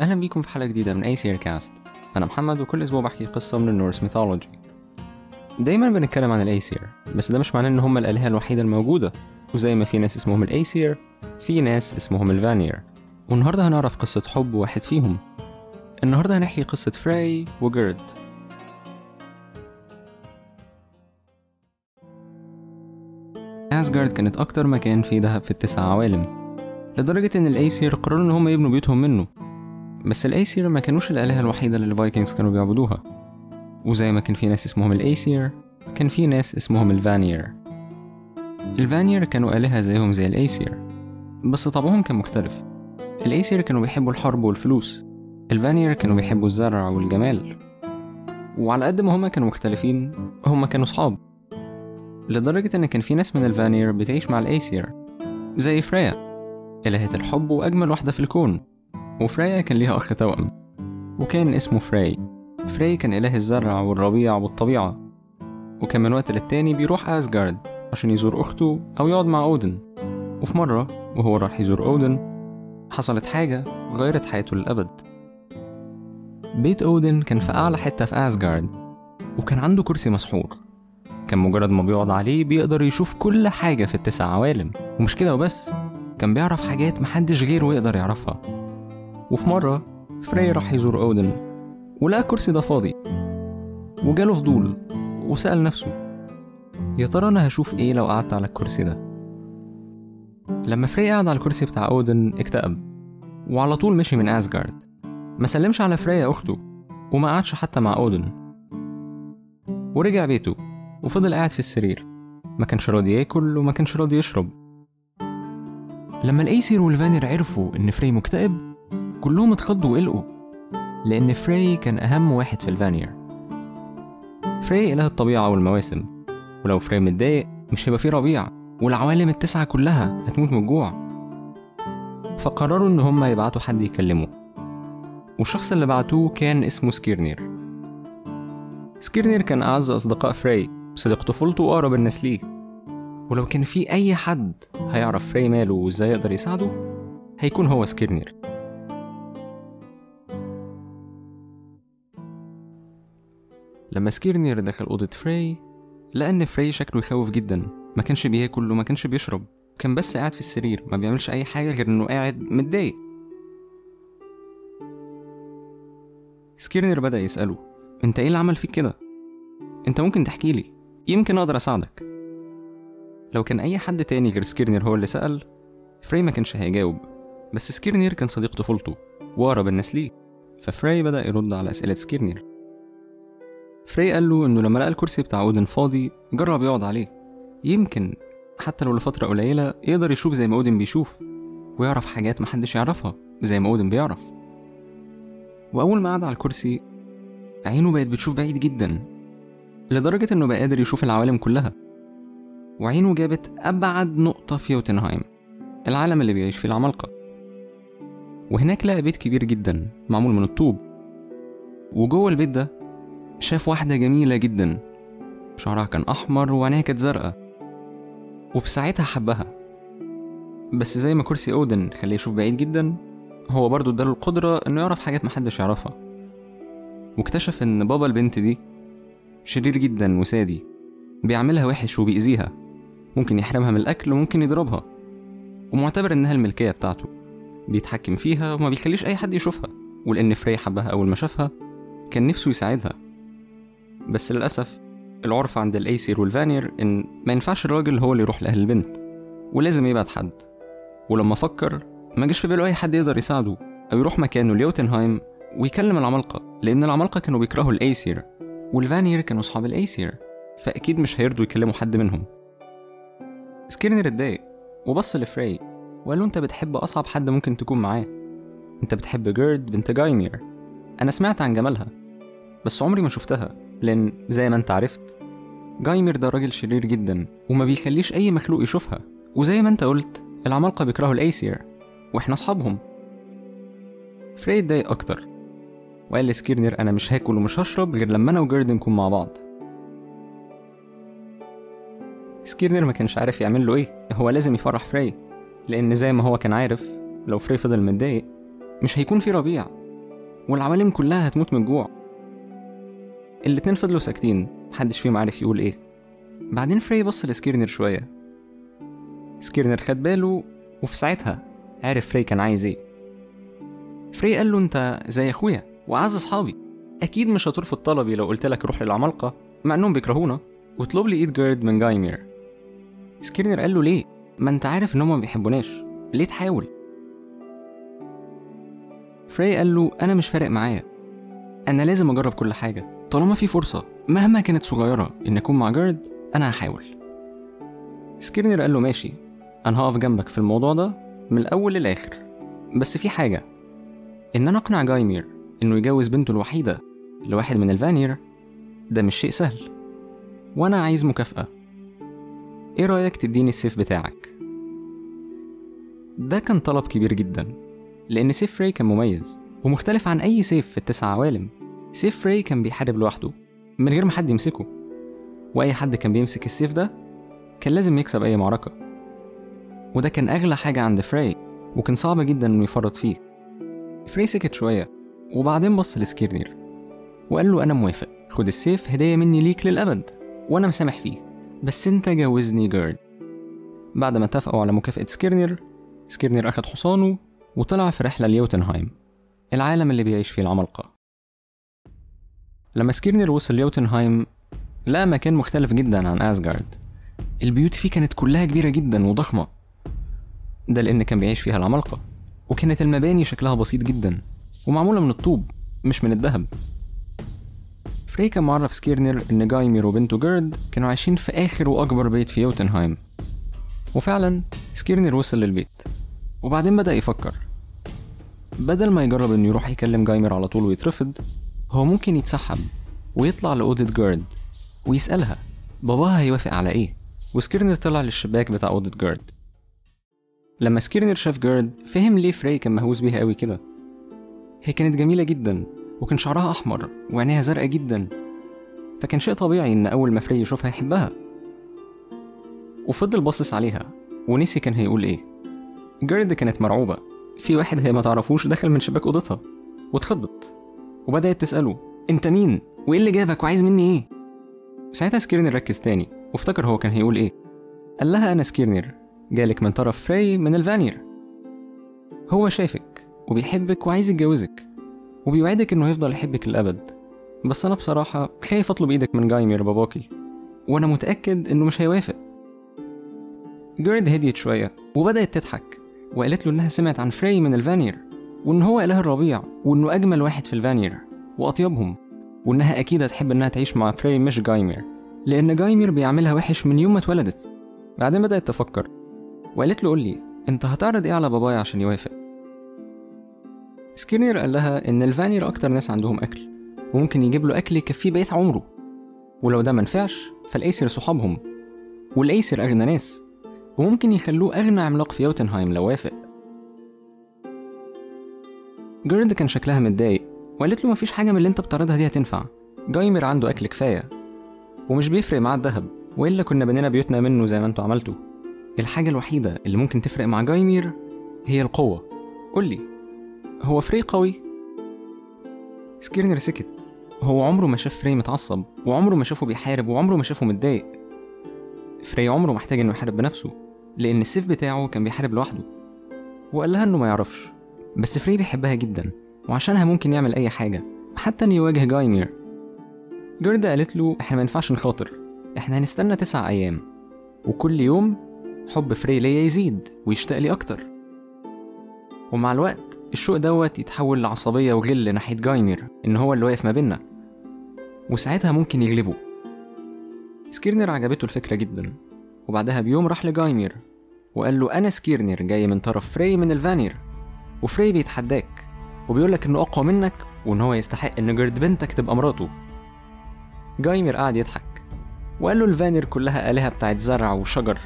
أهلا بيكم في حلقة جديدة من أي كاست أنا محمد وكل أسبوع بحكي قصة من ال Norse mythology. دايما بنتكلم عن الأيسير بس ده مش معناه إن هم الآلهة الوحيدة الموجودة. وزي ما في ناس اسمهم الأيسير في ناس اسمهم الفانير والنهاردة هنعرف قصة حب واحد فيهم. النهاردة هنحكي قصة فراي وجيرد أسجارد كانت أكتر مكان فيه دهب في التسع عوالم لدرجة إن الأيسير قرروا إن هم يبنوا بيوتهم منه. بس الأيسير ما كانوش الآلهة الوحيدة اللي ال Vikings كانوا بيعبدوها. وزي ما كان في ناس اسمهم الأيسير كان في ناس اسمهم الفانير الفانير كانوا آلهة زيهم زي الأيسير بس طبعهم كان مختلف. الأيسير كانوا بيحبوا الحرب والفلوس. الفانير كانوا بيحبوا الزرع والجمال. وعلى قد ما هما كانوا مختلفين هما كانوا صحاب. لدرجة إن كان في ناس من الفانير بتعيش مع الأيسير زي فريا إلهة الحب وأجمل واحدة في الكون. وفريا كان ليها أخ توأم وكان اسمه فراي فراي كان إله الزرع والربيع والطبيعة. وكان من وقت للتاني بيروح أسجارد عشان يزور أخته أو يقعد مع أودن. وفي مرة وهو راح يزور أودن حصلت حاجة غيرت حياته للأبد. بيت أودن كان في أعلى حتة في أسجارد وكان عنده كرسي مسحور. كان مجرد ما بيقعد عليه بيقدر يشوف كل حاجة في التسع عوالم. ومش كده وبس كان بيعرف حاجات محدش غيره يقدر يعرفها. وفي مرة فري راح يزور أودن ولقى الكرسي ده فاضي وجاله فضول وسأل نفسه يا ترى أنا هشوف إيه لو قعدت على الكرسي ده؟ لما فري قعد على الكرسي بتاع أودن اكتئب وعلى طول مشي من أسجارد. ما سلمش على فريا أخته وما قعدش حتى مع أودن. ورجع بيته وفضل قاعد في السرير. ما كانش راضي ياكل وما كانش راضي يشرب. لما الأيسير والفانير عرفوا إن فري مكتئب كلهم اتخضوا وقلقوا لأن فري كان أهم واحد في الفانير. فري إله الطبيعة والمواسم ولو فري متضايق مش هيبقى فيه ربيع والعوالم التسعة كلها هتموت من الجوع. فقرروا إن هما يبعتوا حد يكلمه والشخص اللي بعتوه كان اسمه سكيرنير. سكيرنير كان أعز أصدقاء فري صديق طفولته وأقرب الناس ليه. ولو كان في أي حد هيعرف فري ماله وإزاي يقدر يساعده هيكون هو سكيرنير. لما سكيرنير دخل أوضة فري لقى إن فري شكله يخوف جدا. ما كانش بياكل وما كانش بيشرب. كان بس قاعد في السرير ما بيعملش أي حاجة غير إنه قاعد متضايق. سكيرنير بدأ يسأله أنت إيه اللي عمل فيك كده؟ أنت ممكن تحكي لي؟ يمكن أقدر أساعدك. لو كان أي حد تاني غير سكيرنير هو اللي سأل فري ما كانش هيجاوب. بس سكيرنير كان صديق طفولته وأقرب الناس ليه. ففري بدأ يرد على أسئلة سكيرنير فري قال له إنه لما لقى الكرسي بتاع أودن فاضي جرب يقعد عليه. يمكن حتى لو لفترة قليلة يقدر يشوف زي ما أودن بيشوف ويعرف حاجات محدش يعرفها زي ما أودن بيعرف. وأول ما قعد على الكرسي عينه بقت بتشوف بعيد جدا لدرجة إنه بقى قادر يشوف العوالم كلها. وعينه جابت أبعد نقطة في يوتنهايم العالم اللي بيعيش فيه العمالقة. وهناك لقى بيت كبير جدا معمول من الطوب. وجوه البيت ده شاف واحدة جميلة جدا. شعرها كان أحمر وعينيها كانت زرقاء. وفي ساعتها حبها. بس زي ما كرسي أودن خليه يشوف بعيد جدا هو برضه اداله القدرة إنه يعرف حاجات محدش يعرفها. واكتشف إن بابا البنت دي شرير جدا وسادي بيعملها وحش وبيأذيها. ممكن يحرمها من الأكل وممكن يضربها. ومعتبر إنها الملكية بتاعته. بيتحكم فيها وما بيخليش أي حد يشوفها. ولأن فري حبها أول ما شافها كان نفسه يساعدها. بس للأسف العرف عند الأيسير والفانير إن ما ينفعش الراجل هو اللي يروح لأهل البنت ولازم يبعت حد. ولما فكر ما جاش في باله أي حد يقدر يساعده أو يروح مكانه ليوتنهايم ويكلم العمالقة لأن العمالقة كانوا بيكرهوا الأيسير والفانير كانوا أصحاب الأيسير فأكيد مش هيرضوا يكلموا حد منهم. سكيرنر اتضايق وبص لفري وقال له أنت بتحب أصعب حد ممكن تكون معاه؟ أنت بتحب جيرد بنت جايمير. أنا سمعت عن جمالها بس عمري ما شفتها. لأن زي ما أنت عرفت جايمير ده راجل شرير جدا وما بيخليش أي مخلوق يشوفها. وزي ما أنت قلت العمالقة بيكرهوا الأيسير وإحنا أصحابهم. فري اتضايق أكتر وقال لسكيرنر أنا مش هاكل ومش هشرب غير لما أنا وجيرد نكون مع بعض. سكيرنر ما كانش عارف يعمل له إيه. هو لازم يفرح فري لأن زي ما هو كان عارف لو فري فضل متضايق مش هيكون في ربيع والعوالم كلها هتموت من الجوع. الاتنين فضلوا ساكتين محدش فيهم عارف يقول إيه. بعدين فري بص لسكيرنر شوية. سكيرنر خد باله وفي ساعتها عرف فري كان عايز إيه. فري قال له أنت زي أخويا وأعز أصحابي. أكيد مش هترفض طلبي لو قلت لك روح للعمالقة مع إنهم بيكرهونا. واطلب لي إيد جيرد من جايمير. سكيرنر قال له ليه؟ ما أنت عارف إن هم ما بيحبوناش. ليه تحاول؟ فري قال له أنا مش فارق معايا. أنا لازم أجرب كل حاجة. طالما في فرصة مهما كانت صغيرة إن أكون مع جيرد أنا هحاول. سكيرنر قال له ماشي أنا هقف جنبك في الموضوع ده من الأول للآخر. بس في حاجة إن أنا أقنع جايمير إنه يجوز بنته الوحيدة لواحد من الفانير ده مش شيء سهل. وأنا عايز مكافأة. إيه رأيك تديني السيف بتاعك؟ ده كان طلب كبير جدا لأن سيف فري كان مميز ومختلف عن أي سيف في التسع عوالم. سيف فري كان بيحارب لوحده من غير ما حد يمسكه. وأي حد كان بيمسك السيف ده كان لازم يكسب أي معركة. وده كان أغلى حاجة عند فري وكان صعب جدا إنه يفرط فيه. فري سكت شوية وبعدين بص لسكيرنير وقال له أنا موافق خد السيف هدية مني ليك للأبد وأنا مسامح فيه. بس أنت جوزني جيرد بعد ما اتفقوا على مكافأة سكيرنير سكيرنير أخد حصانه وطلع في رحلة ليوتنهايم العالم اللي بيعيش فيه العمالقة. لما سكيرنير وصل ليوتنهايم لقى مكان مختلف جدا عن أسجارد البيوت فيه كانت كلها كبيرة جدا وضخمة. ده لأن كان بيعيش فيها العمالقة. وكانت المباني شكلها بسيط جدا ومعمولة من الطوب مش من الذهب. فري كان معرف سكيرنر إن جايمير وبنته جيرد كانوا عايشين في آخر وأكبر بيت في يوتنهايم. وفعلا سكيرنر وصل للبيت. وبعدين بدأ يفكر. بدل ما يجرب إنه يروح يكلم جايمر على طول ويترفض هو ممكن يتسحب ويطلع لأوضة جيرد ويسألها باباها هيوافق على إيه؟ وسكيرنر طلع للشباك بتاع أوضة جيرد لما سكيرنر شاف جيرد فهم ليه فري كان مهووس بيها قوي كده. هي كانت جميلة جدا وكان شعرها أحمر وعينيها زرقاء جدا. فكان شيء طبيعي إن أول ما فري يشوفها يحبها. وفضل باصص عليها ونسي كان هيقول إيه. جيرد كانت مرعوبة. في واحد هي ما تعرفوش دخل من شباك أوضتها واتخضت. وبدأت تسأله أنت مين؟ وإيه اللي جابك؟ وعايز مني إيه؟ ساعتها سكيرنر ركز تاني وافتكر هو كان هيقول إيه. قال لها أنا سكيرنر جالك من طرف فري من الفانير. هو شايفك وبيحبك وعايز يتجوزك وبيوعدك إنه هيفضل يحبك للأبد. بس أنا بصراحة خايف أطلب إيدك من جايمير باباكي وأنا متأكد إنه مش هيوافق. جيرد هديت شوية وبدأت تضحك وقالت له إنها سمعت عن فري من الفانير. وإن هو إله الربيع وإنه أجمل واحد في الفانير وأطيبهم وإنها أكيد هتحب إنها تعيش مع فري مش جايمير لأن جايمير بيعملها وحش من يوم ما اتولدت. بعدين بدأت تفكر وقالت له قول لي أنت هتعرض إيه على بابايا عشان يوافق؟ سكيرنير قال لها إن الفانير أكتر ناس عندهم أكل وممكن يجيب له أكل يكفيه بقية عمره. ولو ده منفعش فالأيسر صحابهم والأيسر أغنى ناس وممكن يخلوه أغنى عملاق في يوتنهايم لو وافق. جيرد كان شكلها متضايق وقالت له مفيش حاجة من اللي انت بتعرضها دي هتنفع. جايمر عنده أكل كفاية. ومش بيفرق معاه الذهب وإلا كنا بنينا بيوتنا منه زي ما أنتوا عملتوا. الحاجة الوحيدة اللي ممكن تفرق مع جايمير هي القوة. قولي هو فري قوي؟ سكيرنر سكت. هو عمره ما شاف فري متعصب وعمره ما شافه بيحارب وعمره ما شافه متضايق. فري عمره ما احتاج إنه يحارب بنفسه لأن السيف بتاعه كان بيحارب لوحده. وقال لها إنه ما يعرفش. بس فري بيحبها جدا وعشانها ممكن يعمل أي حاجة حتى انه يواجه جايمير. جيرد قالت له إحنا ما ينفعش نخاطر إحنا هنستنى تسع أيام وكل يوم حب فري ليا يزيد ويشتاق لي أكتر. ومع الوقت الشوق دوت يتحول لعصبية وغل ناحية جايمير إن هو اللي واقف ما بينا وساعتها ممكن يغلبه. سكيرنر عجبته الفكرة جدا وبعدها بيوم راح لجايمير وقال له أنا سكيرنر جاي من طرف فري من الفانير. وفري بيتحداك وبيقولك إنه أقوى منك وإن هو يستحق إن جيرد بنتك تبقى مراته. جايمير قعد يضحك وقال له الفانير كلها آلهة بتاعت زرع وشجر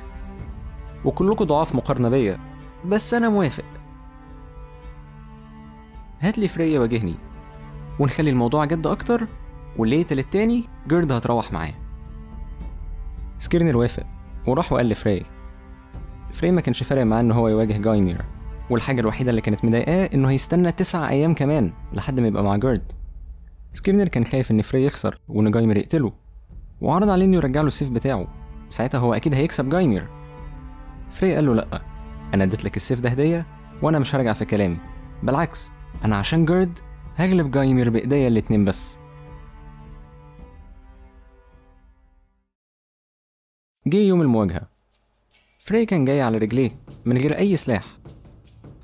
وكلكم ضعاف مقارنة بيا بس أنا موافق. هات لي فري يواجهني ونخلي الموضوع جد أكتر واللي التاني جيرد هتروح معاه سكيرنر وافق وراح وقال لفري فري ما كانش فارق معاه إن هو يواجه جايمير. والحاجة الوحيدة اللي كانت مضايقاه إنه هيستنى تسع أيام كمان لحد ما يبقى مع جيرد سكيرنر كان خايف إن فري يخسر وإن جايمر يقتله وعرض عليه إنه يرجع له السيف بتاعه. ساعتها هو أكيد هيكسب جايمر فري قال له لأ أنا اديت لك السيف ده هدية وأنا مش هرجع في كلامي. بالعكس أنا عشان جيرد هغلب جايمر بإيديا الاتنين بس. جه يوم المواجهة. فري كان جاي على رجليه من غير أي سلاح.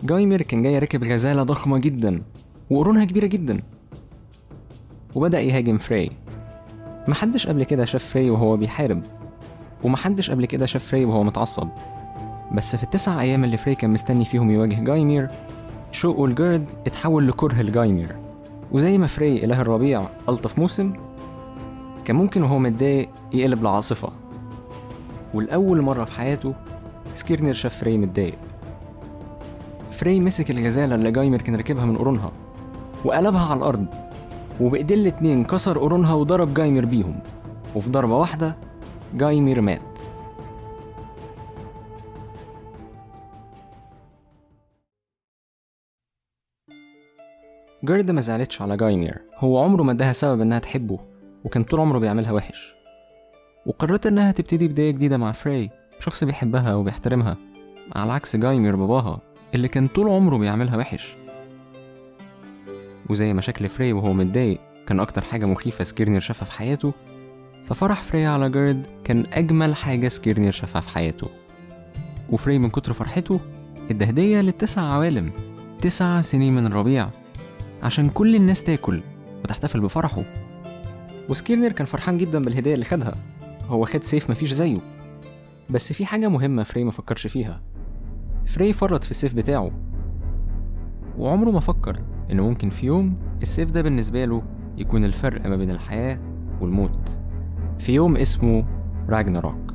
جايمر كان جاي راكب غزالة ضخمة جدا وقرونها كبيرة جدا. وبدأ يهاجم فري. محدش قبل كده شاف فري وهو بيحارب ومحدش قبل كده شاف فري وهو متعصب. بس في التسع أيام اللي فري كان مستني فيهم يواجه جايمير شوقه لجيرد اتحول لكره لجايمير. وزي ما فري إله الربيع ألطف موسم كان ممكن وهو متضايق يقلب لعاصفة ولأول مرة في حياته سكيرنر شاف فري متضايق. فري مسك الغزالة اللي جايمر كان راكبها من قرونها وقلبها على الأرض وبإيديه الاتنين كسر قرونها وضرب جايمر بيهم وفي ضربة واحدة جايمر مات. جيرد ما زعلتش على جايمير هو عمره ما اداها سبب انها تحبه وكان طول عمره بيعملها وحش. وقررت انها تبتدي بداية جديدة مع فري شخص بيحبها وبيحترمها على عكس جايمير باباها. اللي كان طول عمره بيعملها وحش. وزي ما شكل فري وهو متضايق كان أكتر حاجة مخيفة سكيرنير شافها في حياته ففرح فري على جيرد كان أجمل حاجة سكيرنير شافها في حياته. وفري من كتر فرحته ادى هدية للتسع عوالم تسع سنين من الربيع عشان كل الناس تاكل وتحتفل بفرحه. وسكيرنر كان فرحان جدا بالهدية اللي خدها هو خد سيف مفيش زيه. بس في حاجة مهمة فري ما فكرش فيها. فري فرط في السيف بتاعه. وعمره ما فكر إنه ممكن في يوم السيف ده بالنسبة له يكون الفرق ما بين الحياة والموت. في يوم اسمه راجناروك.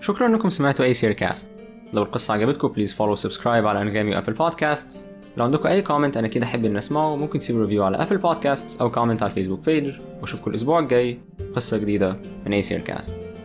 شكرا إنكم سمعتوا اي سير كاست لو القصة عجبتكم please follow subscribe على Anghami و Apple Podcast لو عندكم أي comment أنا كده أحب ان أسمعه. ممكن تسيبوا review على Apple Podcast أو comment على ال Facebook page وأشوفكم الأسبوع الجاي. قصة جديدة من اي كاست